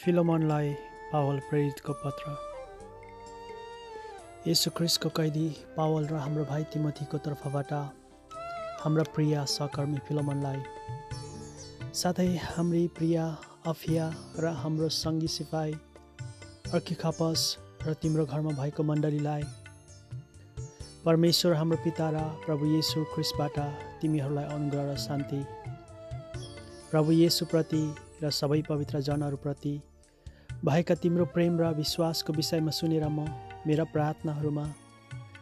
फिलोमनलाई Paul प्रेरितको पत्र। यसु ख्रिस्टको कैदी Paul र हाम्रो भाइ तिमथीको तर्फबाट हाम्रा प्रिय सहकर्मी फिलोमनलाई साथै हाम्री प्रिय अफिया र हाम्रो सङ्गी सिपाही अर्किखापस र तिम्रो घरमा भएको मण्डलीलाई परमेश्वर हाम्रो पिता र प्रभु येसु ख्रिस्टबाट तिमीहरूलाई अनुग्रह र शान्ति। प्रभु येसुप्रति र सबै पवित्र जनहरूप्रति भएका तिम्रो प्रेम र विश्वासको विषयमा सुनेर म मेरा प्रार्थनाहरूमा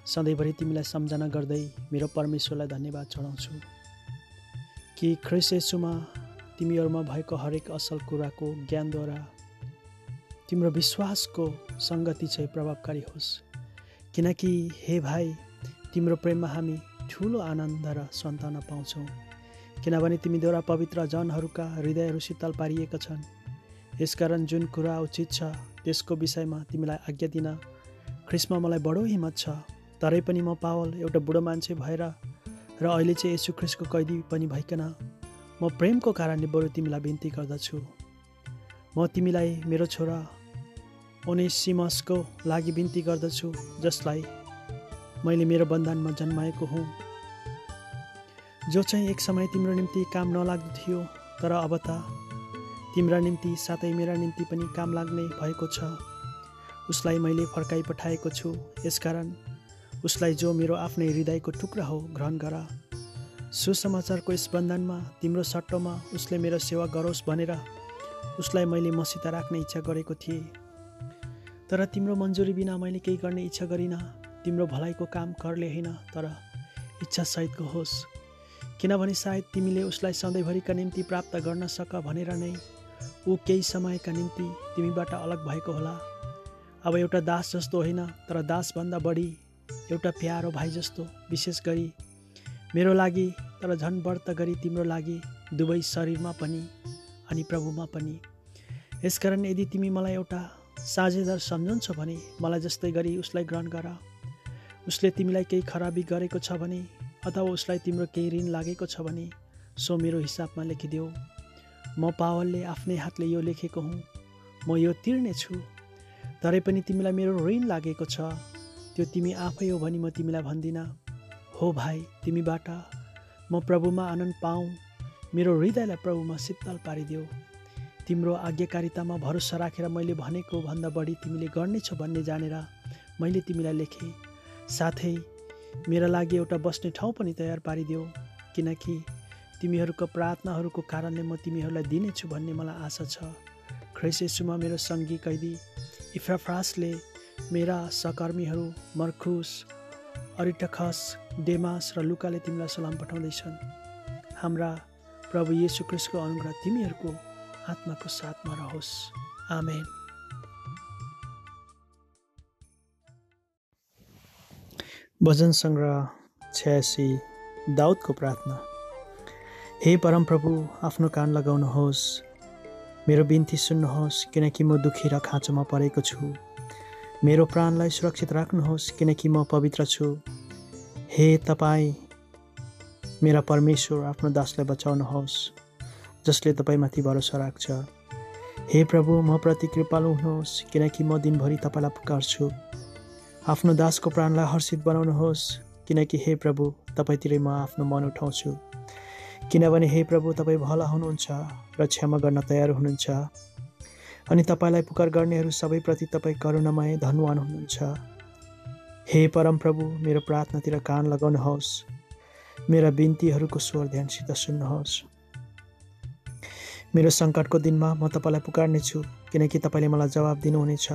सधैँभरि तिमीलाई सम्झना गर्दै मेरो परमेश्वरलाई धन्यवाद चढाउँछु कि ख्रिसेसुमा तिमीहरूमा भएको हरेक असल कुराको ज्ञानद्वारा तिम्रो विश्वासको सङ्गति चाहिँ प्रभावकारी होस्। किनकि हे भाइ तिम्रो प्रेममा हामी ठुलो आनन्द र सन्तान पाउँछौँ। किनभने तिमीद्वारा पवित्र जनहरूका हृदयहरू शीतल पारिएका छन्। यसकारण जुन कुरा उचित छ त्यसको विषयमा तिमीलाई आज्ञा दिन ख्रिस्मा मलाई बडो हिम्मत छ। तरै पनि म पावल एउटा बुढो मान्छे भएर र अहिले चाहिँ यसु ख्रिस्टको कैदी पनि भइकन म प्रेमको कारणले बरु तिमीलाई बिन्ती गर्दछु। म तिमीलाई मेरो छोरा ओनेसिमसको लागि बिन्ती गर्दछु जसलाई मैले मेरो बन्धनमा जन्माएको हुँ। जो चाहिँ एक समय तिम्रो निम्ति काम नलाग्दो थियो तर अब त तिम्रा निम्ति साथै मेरा निम्ति पनि काम लाग्ने भएको छ। उसलाई मैले फर्काइ पठाएको छु यसकारण उसलाई जो मेरो आफ्नै हृदयको टुक्रा हो ग्रहण गर। सुसमाचारको यस बन्धनमा तिम्रो सट्टोमा उसले मेरो सेवा गरोस् भनेर उसलाई मैले मसित राख्ने इच्छा गरेको थिएँ। तर तिम्रो मन्जुरी बिना मैले केही गर्ने इच्छा गरिनँ। तिम्रो भलाइको काम करले होइन तर इच्छा सहितको होस्। किनभने सायद तिमीले उसलाई सधैँभरिका निम्ति प्राप्त गर्न सक भनेर नै ऊ केही समयका निम्ति तिमीबाट अलग भएको होला। अब एउटा दास जस्तो होइन तर दासभन्दा बढी एउटा प्यारो भाइ जस्तो विशेष गरी मेरो लागि तर झन् व्रत गरी तिम्रो लागि दुवै शरीरमा पनि अनि प्रभुमा पनि। यसकारण यदि तिमी मलाई एउटा साझेदार सम्झन्छौ भने मलाई जस्तै गरी उसलाई ग्रहण गर। उसले तिमीलाई केही खराबी गरेको छ भने अथवा उसलाई तिम्रो केही ऋण लागेको छ भने सो मेरो हिसाबमा लेखिदेऊ। म पावलले आफ्नै हातले यो लेखेको हुँ। म यो तिर्ने छु। तरै पनि तिमीलाई मेरो ऋण लागेको छ। त्यो तिमी आफै हो भनी म तिमीलाई भन्दिनँ। हो भाइ तिमीबाट म प्रभुमा आनन्द पाऊँ। मेरो हृदयलाई प्रभुमा शीतल पारिदेऊ। तिम्रो आज्ञाकारितामा भरोसा राखेर मैले भनेको भन्दा बढी तिमीले गर्नेछौ भन्ने जानेर मैले तिमीलाई लेखेँ। साथै मेरा लागि एउटा बस्ने ठाउँ पनि तयार पारिदेऊ। किनकि तिमीहरूको प्रार्थनाहरूको कारणले म तिमीहरूलाई दिनेछु भन्ने मलाई आशा छ। ख्रेसेसुमा मेरो सङ्गी कैदी इफ्राफ्रासले मेरा सहकर्मीहरू मर्खुस अरिटखस डेमास र लुकाले तिमीलाई सलाम पठाउँदैछन्। हाम्रा प्रभु येसु क्रिस्टको अनुग्रह तिमीहरूको आत्माको साथमा रहोस्। आमेन। भजन सङ्ग्रह छयासी दाउदको प्रार्थना। हे परमप्रभु आफ्नो कान लगाउनुहोस्। मेरो बिन्ती सुन्नुहोस् किनकि म दुःखी र खाँचोमा परेको छु। मेरो प्राणलाई सुरक्षित राख्नुहोस् किनकि म पवित्र छु। हे तपाईँ मेरा परमेश्वर आफ्नो दासलाई बचाउनुहोस् जसले तपाईँमाथि भरोसा राख्छ। हे प्रभु म प्रति कृपालु हुनुहोस् किनकि म दिनभरि तपाईँलाई पुकार्छु। आफ्नो दासको प्राणलाई हर्षित बनाउनुहोस् किनकि हे प्रभु तपाईँतिरै म आफ्नो मन उठाउँछु। किनभने हे प्रभु तपाईँ भला हुनुहुन्छ र क्षमा गर्न तयार हुनुहुन्छ। अनि तपाईँलाई पुकार गर्नेहरू सबैप्रति तपाईँ करुणामय धनवान हुनुहुन्छ। हे परमप्रभु मेरो प्रार्थनातिर कान लगाउनुहोस्। मेरा बिन्तीहरूको स्वर ध्यानसित सुन्नुहोस्। मेरो सङ्कटको दिनमा म तपाईँलाई पुकार्नेछु किनकि तपाईँले मलाई जवाब दिनुहुनेछ।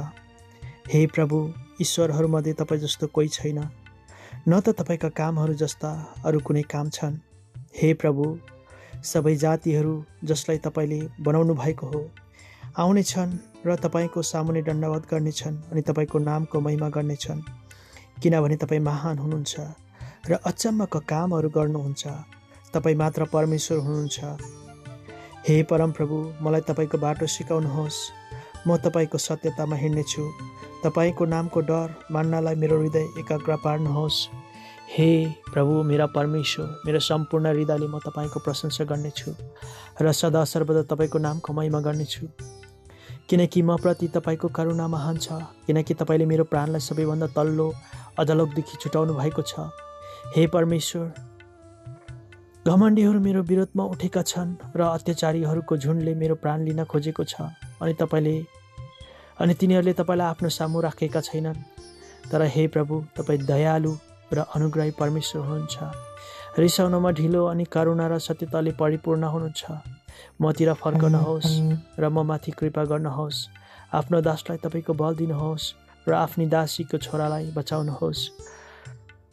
हे प्रभु ईश्वरहरूमध्ये तपाईँ जस्तो कोही छैन। न त तपाईँका कामहरू जस्ता अरू कुनै काम छन्। हे प्रभु सबै जातिहरू जसलाई तपाईँले बनाउनु भएको हो आउनेछन् र तपाईँको सामुने दण्डवत गर्नेछन् अनि तपाईँको नामको महिमा गर्नेछन् किनभने तपाईँ महान हुनुहुन्छ र अचम्मका कामहरू गर्नुहुन्छ तपाईँ मात्र परमेश्वर हुनुहुन्छ। हे परमप्रभु मलाई तपाईँको बाटो सिकाउनुहोस्। म तपाईँको सत्यतामा हिँड्नेछु। तपाईँको नामको डर मान्नलाई मेरो हृदय एकाग्र पार्नुहोस्। हे प्रभु मेरा परमेश्वर मेरो सम्पूर्ण हृदयले म तपाईँको प्रशंसा गर्नेछु र सदा सर्वदा तपाईँको नामको महिमा गर्नेछु किनकि म प्रति तपाईँको करुणा महान छ किनकि तपाईँले मेरो प्राणलाई सबैभन्दा तल्लो अधलोकदेखि छुटाउनु भएको छ हे परमेश्वर घमण्डीहरू मेरो विरोधमा उठेका छन् र अत्याचारीहरूको झुन्डले मेरो प्राण लिन खोजेको छ अनि तपाईँले अनि तिनीहरूले तपाईँलाई आफ्नो सामु राखेका छैनन् तर हे प्रभु तपाईँ दयालु र अनुग्रही परमेश्वर हुनुहुन्छ। रिसाउनमा ढिलो अनि करुणा र सत्यताले परिपूर्ण हुनुहुन्छ। मतिर फर्कनुहोस् र म माथि कृपा गर्नुहोस् आफ्नो दासलाई तपाईँको बल दिनुहोस् र आफ्नी दासीको छोरालाई बचाउनुहोस्।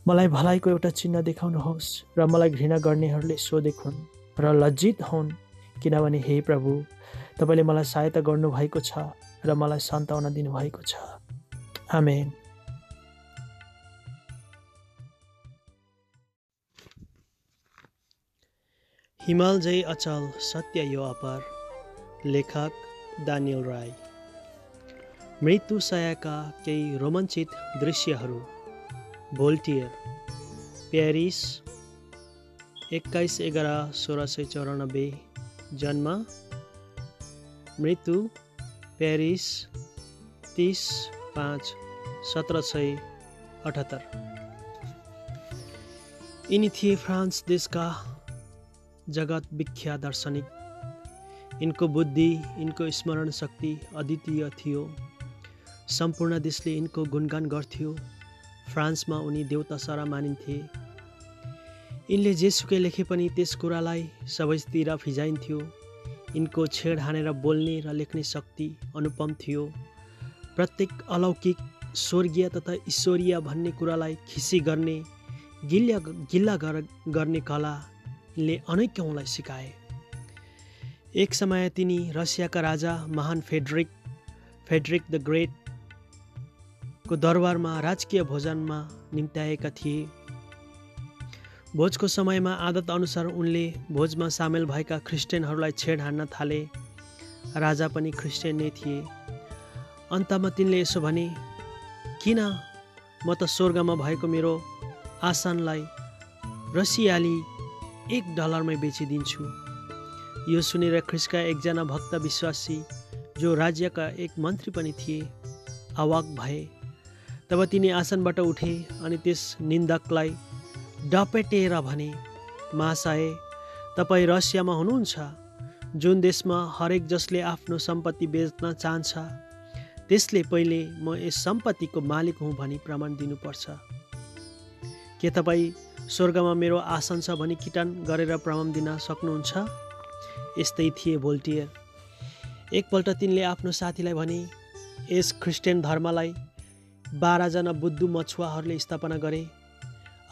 मलाई भलाइको एउटा चिन्ह देखाउनुहोस् र मलाई घृणा गर्नेहरूले सोधेखुन् र लज्जित हुन्। किनभने हे प्रभु तपाईँले मलाई सहायता गर्नुभएको छ र मलाई सन्ताउन दिनुभएको छ। आमेन। हिमाल जय अचल सत्य यो अपार। लेखक दानियल राई मृत्यु सयका केही रोमाञ्चित दृश्यहरू। भोल्टियर प्यारिस एक्काइस एघार सोह्र सय चौरानब्बे जन्म। मृत्यु प्यारिस तिस पाँच सत्र सय अठहत्तर। यिनी थिए फ्रान्स देशका जगत विख्यात दार्शनिक। यिनको बुद्धि यिनको स्मरण शक्ति अद्वितीय थियो। सम्पूर्ण देशले यिनको गुणगान गर्थ्यो। फ्रान्समा उनी देउता सरा मानिन्थे। यिनले जेसुकै लेखे पनि त्यस कुरालाई सबैतिर फिजाइन्थ्यो। यिनको छेड हानेर बोल्ने र लेख्ने शक्ति अनुपम थियो। प्रत्येक अलौकिक स्वर्गीय तथा ईश्वरीय भन्ने कुरालाई खिसी गर्ने गिल्ला गिल्ला गर्ने कला ले अनेकौँलाई सिकाए। एक समय तिनी रसियाका राजा महान फेड्रिक फेड्रिक द ग्रेटको दरबारमा राजकीय भोजनमा निम्त्याएका थिए। भोजको समयमा आदत अनुसार उनले भोजमा सामेल भएका ख्रिस्टियनहरूलाई छेड हान्न थाले। राजा पनि ख्रिस्टियन नै थिए। अन्तमा तिनले यसो भने किन म त स्वर्गमा भएको मेरो आसनलाई रसियाली एक डलरमै बेचिदिन्छु। यो सुनेर ख्रिस्का एकजना भक्त विश्वासी जो राज्यका एक मन्त्री पनि थिए अवाक भए। तब तिनी आसनबाट उठे अनि त्यस निन्दकलाई डपेटेर भने महाशय तपाईँ रसियामा हुनुहुन्छ? जुन देशमा हरेक जसले आफ्नो सम्पत्ति बेच्न चाहन्छ त्यसले पहिले म यस सम्पत्तिको मालिक हुँ भनी प्रमाण दिनुपर्छ। के तपाईँ स्वर्गमा मेरो आसन छ भनी किटान गरेर प्रमाण दिन सक्नुहुन्छ? यस्तै थिए भोल्टियर। एकपल्ट तिनले आफ्नो साथीलाई भने यस क्रिस्चियन धर्मलाई बाह्रजना बुद्धु मछुवाहरूले स्थापना गरे।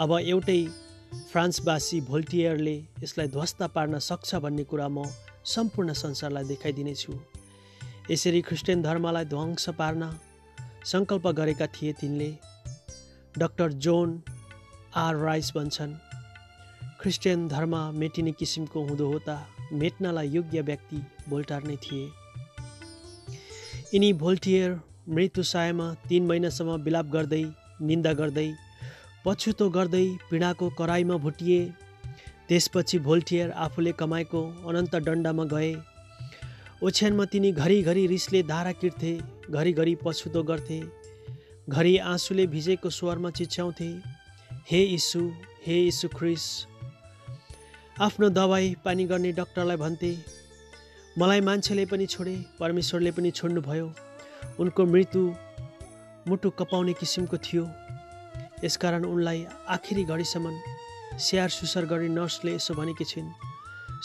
अब एउटै फ्रान्सवासी भोल्टियरले यसलाई ध्वस्त पार्न सक्छ भन्ने कुरा म सम्पूर्ण संसारलाई देखाइदिनेछु। यसरी क्रिस्चियन धर्मलाई ध्वंस पार्न सङ्कल्प गरेका थिए तिनले। डक्टर जोन आर राइस भन्छन्। क्रिस्चियन धर्म मेटिने किसिमको हुँदो हो त मेट्नलाई योग्य व्यक्ति भोल्टार नै थिए। यिनी भोल्टियर मृत्युसायमा तिन महिनासम्म विलाप गर्दै निन्दा गर्दै पछुतो गर्दै पीडाको कराईमा भुटिए। त्यसपछि भोल्टियर आफूले कमाएको अनन्त दण्डमा गए। ओछ्यानमा तिनी घरिघरि रिसले धारा किर्थे घरिघरि पछुतो गर्थे। घरि आँसुले भिजेको स्वरमा चिच्याउँथे। हे इसु हे इसु ख्रिस आफ्नो दबाई पानी गर्ने डक्टरलाई भन्थे मलाई मान्छेले पनि छोडे परमेश्वरले पनि छोड्नुभयो। उनको मृत्यु मुटु कपाउने किसिमको थियो। यसकारण उनलाई आखिरी घडीसम्म स्याहार सुसार गर्ने नर्सले यसो भनेकी छिन्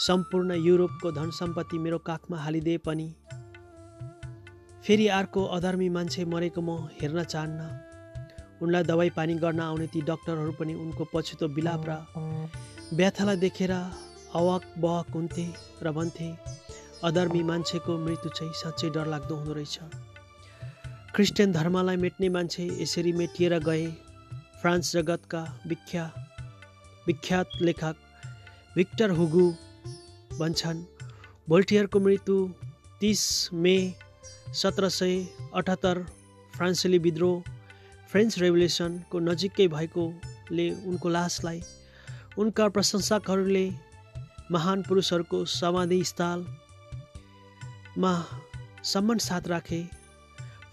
सम्पूर्ण युरोपको धन सम्पत्ति मेरो काखमा हालिदिए पनि फेरि अर्को अधर्मी मान्छे मरेको म हेर्न चाहन्न। उनलाई दबाई पानी गर्न आउने ती डक्टरहरू पनि उनको पछितो बिलाप र व्यथालाई देखेर अवाक बहक हुन्थे र भन्थे अधर्मी मान्छेको मृत्यु चाहिँ साँच्चै डरलाग्दो हुँदो रहेछ। क्रिस्चियन धर्मलाई मेट्ने मान्छे यसरी मेटिएर गए। फ्रान्स जगतका विख्या विख्यात लेखक भिक्टर हुगु भन्छन् भोल्टियरको मृत्यु तिस मे सत्र सय अठहत्तर फ्रान्सेली विद्रोह फ्रेन्च रेभोल्युसनको नजिकै भएकोले उनको लासलाई उनका प्रशंसकहरूले महान पुरुषहरूको समाधि स्थलमा सम्मान साथ राखे।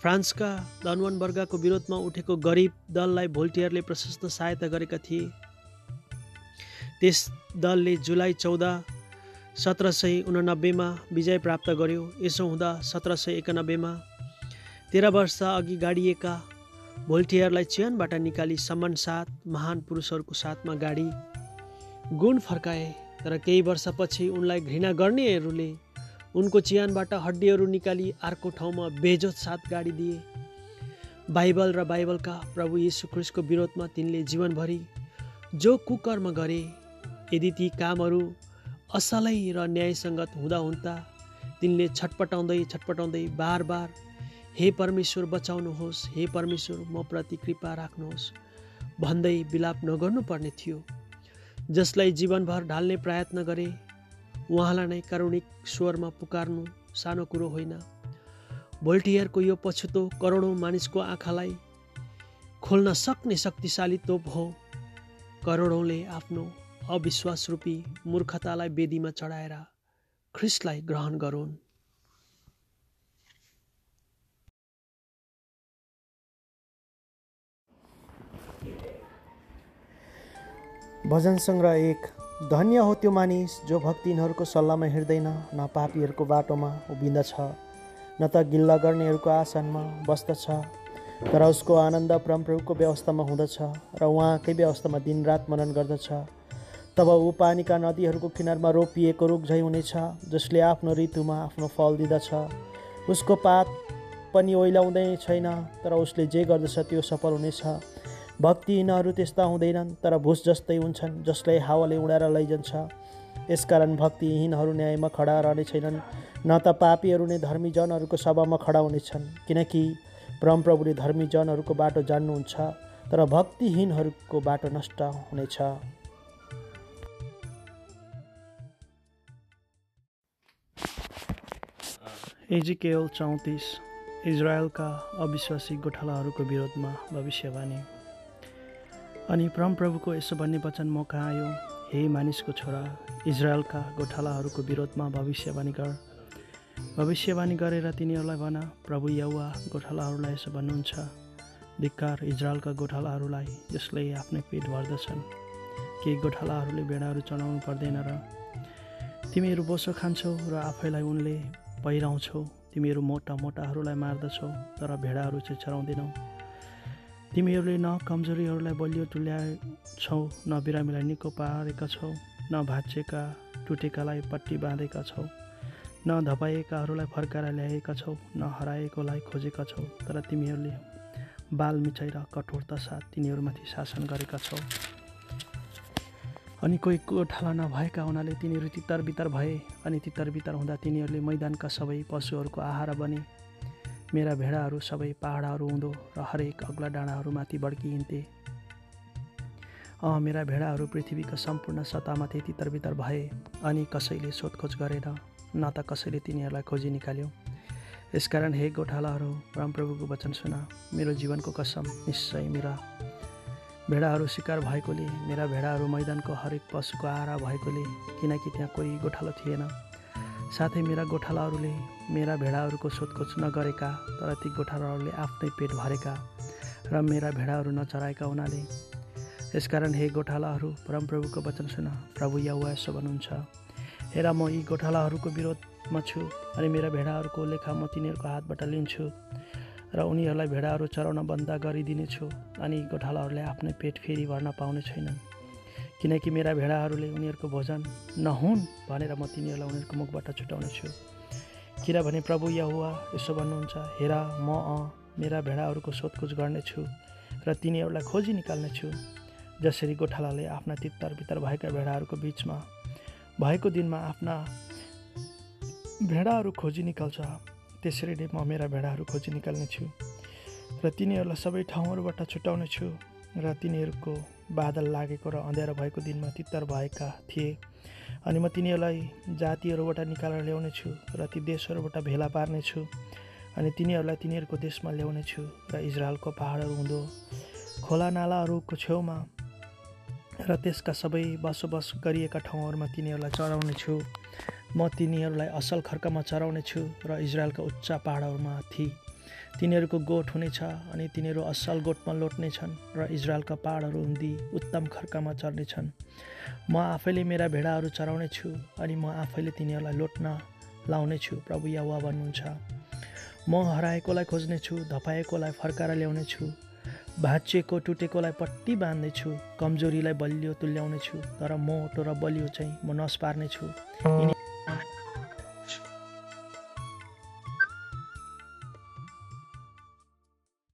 फ्रान्सका धनवान वर्गको विरोधमा उठेको गरिब दललाई भोल्टियरले प्रशस्त सहायता गरेका थिए। त्यस दलले जुलाई चौध सत्र सय उनानब्बेमा विजय प्राप्त गर्यो। यसो हुँदा सत्र सय एकानब्बेमा तेह्र वर्ष अघि गाडिएका भोल्टियरलाई चियनबाट निकाली सम्मान साथ महान पुरुषहरूको साथमा गाडी गुण फर्काए तर केही वर्षपछि उनलाई घृणा गर्नेहरूले उनको चियानबाट हड्डीहरू निकाली अर्को ठाउँमा बेजोत साथ गाडी दिए। बाइबल र बाइबलका प्रभु यीशु ख्रिस्टको विरोधमा तिनले जीवनभरि जो कुकर्म गरे यदि ती कामहरू असलै र न्यायसङ्गत हुँदा हुँदा तिनले छटपटाउँदै छटपटाउँदै बार बार हे परमेश्वर बचाउनुहोस् हे परमेश्वर म प्रति कृपा राख्नुहोस् भन्दै विलाप नगर्नुपर्ने थियो। जसलाई जीवनभर ढाल्ने प्रयत्न गरे उहाँलाई नै कारुणिक स्वरमा पुकार्नु सानो कुरो होइन। भोल्टियरको यो पछुतो करोडौँ मानिसको आँखालाई खोल्न सक्ने शक्तिशाली तोप हो। करोडौँले आफ्नो अविश्वास रूपी मूर्खतालाई वेदीमा चढाएर ख्रिस्टलाई ग्रहण गरून्। भजन सङ्ग्रह एक धन्य हो त्यो मानिस जो भक्तिनहरूको सल्लाहमा हिँड्दैन न पापीहरूको बाटोमा उभिँदछ न त गिल्ला गर्नेहरूको आसनमा बस्दछ तर उसको आनन्द परमप्रभुको व्यवस्थामा हुँदछ र उहाँकै व्यवस्थामा दिनरात मनन गर्दछ। तब ऊ पानीका नदीहरूको किनारमा रोपिएको रुख झै हुनेछ जसले आफ्नो ऋतुमा आफ्नो फल दिँदछ। उसको पात पनि ओइलाउँदै छैन तर उसले जे गर्दछ त्यो सफल हुनेछ। भक्तिहीनहरू त्यस्ता हुँदैनन् तर भुस जस्तै हुन्छन् जसलाई हावाले उडाएर लैजान्छ। यसकारण भक्तिहीनहरू न्यायमा खडा रहने छैनन् न त पापीहरू नै धर्मीजनहरूको सभामा खडा हुनेछन् किनकि परमप्रभुले धर्मीजनहरूको बाटो जान्नुहुन्छ तर भक्तिहीनहरूको बाटो नष्ट हुनेछ। एजिकेल चौतिस इजरायलका अविश्वासी गोठालाहरूको विरोधमा भविष्यवाणी। अनि परमप्रभुको यसो भन्ने वचन म कहाँ आयो? हे मानिसको छोरा इजरायलका गोठालाहरूको विरोधमा भविष्यवाणी गर भविष्यवाणी गरेर तिनीहरूलाई भन प्रभु यौवा गोठालाहरूलाई यसो भन्नुहुन्छ। धिक्कार इजरायलका गोठालाहरूलाई जसले आफ्नै पेट भर्दछन्। केही गोठालाहरूले भेडाहरू चढाउनु पर्दैन र तिमीहरू बोसो खान्छौ र आफैलाई उनले पहिराउँछौ। तिमीहरू मोटा मोटाहरूलाई मार्दछौ तर भेडाहरू चाहिँ चराउँदैनौ तिमीहरूले न कमजोरीहरूलाई बलियो तुल्याएछौ न बिरामीलाई निको पारेका छौ न भाँचेका टुटेकालाई पट्टी बाँधेका छौ न धपाइएकाहरूलाई फर्काएर ल्याएका छौ न हराएकोलाई खोजेका छौ तर तिमीहरूले बाल मिचाइ र कठोरता साथ तिनीहरूमाथि शासन गरेका छौ। अनि कोही कोठाला नभएका हुनाले तिनीहरू तितर बितर भए अनि तितर बितर हुँदा तिनीहरूले मैदानका सबै पशुहरूको आहार बने। मेरा भेडाहरू सबै पहाडहरू हुँदो र हरेक अग्ला डाँडाहरूमाथि बड्किन्थे। अँ मेरा भेडाहरू पृथ्वीका सम्पूर्ण सतहमा त्यति तरबितर भए अनि कसैले सोधखोज गरेन न त कसैले तिनीहरूलाई खोजी निकाल्यो। यसकारण हे गोठालाहरू परमप्रभुको वचन सुन मेरो जीवनको कसम निश्चय मेरा भेडाहरू शिकार भएकोले मेरा भेडाहरू मैदानको हरेक पशुको आहारा भएकोले किनकि त्यहाँ कोही गोठालो थिएन। साथै मेरा गोठालाहरूले मेरा भेडाहरूको सोधखोज नगरेका तर ती गोठालाहरूले आफ्नै पेट भरेका र मेरा भेडाहरू नचराएका हुनाले। यसकारण हे गोठालाहरू परमप्रभुको वचन सुन। प्रभु या यसो भन्नुहुन्छ हेर म यी गोठालाहरूको विरोधमा छु अनि मेरा भेडाहरूको लेखा म तिनीहरूको हातबाट लिन्छु र उनीहरूलाई भेडाहरू चराउन बन्द गरिदिनेछु अनि गोठालाहरूले आफ्नै पेट फेरि भर्न पाउने छैनन्। किनकि मेरा भेडाहरूले उनीहरूको भोजन नहुन् भनेर म तिनीहरूलाई उनीहरूको मुखबाट छुट्याउनेछु किनभने प्रभु यहुवा यसो भन्नुहुन्छ हेर म अँ मेरा भेडाहरूको सोधखोज गर्नेछु र तिनीहरूलाई खोजी निकाल्नेछु। जसरी गोठालाले आफ्ना तित्तर भित्र भएका भेडाहरूको बिचमा भएको दिनमा आफ्ना भेडाहरू खोजी निकाल्छ त्यसरी नै म मेरा भेडाहरू खोजी निकाल्नेछु र तिनीहरूलाई सबै ठाउँहरूबाट छुट्याउनेछु र तिनीहरूको बादल लागेको र अँध्यारो भएको दिनमा तितर भएका थिए। अनि म तिनीहरूलाई जातिहरूबाट निकालेर ल्याउनेछु र ती देशहरूबाट भेला पार्नेछु। अनि तिनीहरूलाई तिनीहरूको देशमा ल्याउनेछु र इजरायलको पहाडहरू हुँदो खोला नालाहरूको छेउमा र त्यसका सबै बसोबास गरिएका ठाउँहरूमा तिनीहरूलाई चढाउनेछु। म तिनीहरूलाई असल खर्कमा चराउनेछु र इजरायलका उच्च पहाडहरूमाथि तिनीहरूको गोठ हुनेछ अनि तिनीहरू असल गोठमा लोट्नेछन् र इजरायलका पहाडहरू हुँदी उत्तम खर्कामा चढ्नेछन् म आफैले मेरा भेडाहरू चराउनेछु अनि म आफैले तिनीहरूलाई लोट्न लाउनेछु प्रभु यावा भन्नुहुन्छ। म हराएकोलाई खोज्नेछु धपाएकोलाई फर्काएर ल्याउनेछु भाँचिएको टुटेकोलाई पट्टी बाँध्नेछु कमजोरीलाई बलियो तुल्याउनेछु तर मोटो र बलियो चाहिँ म नस पार्नेछु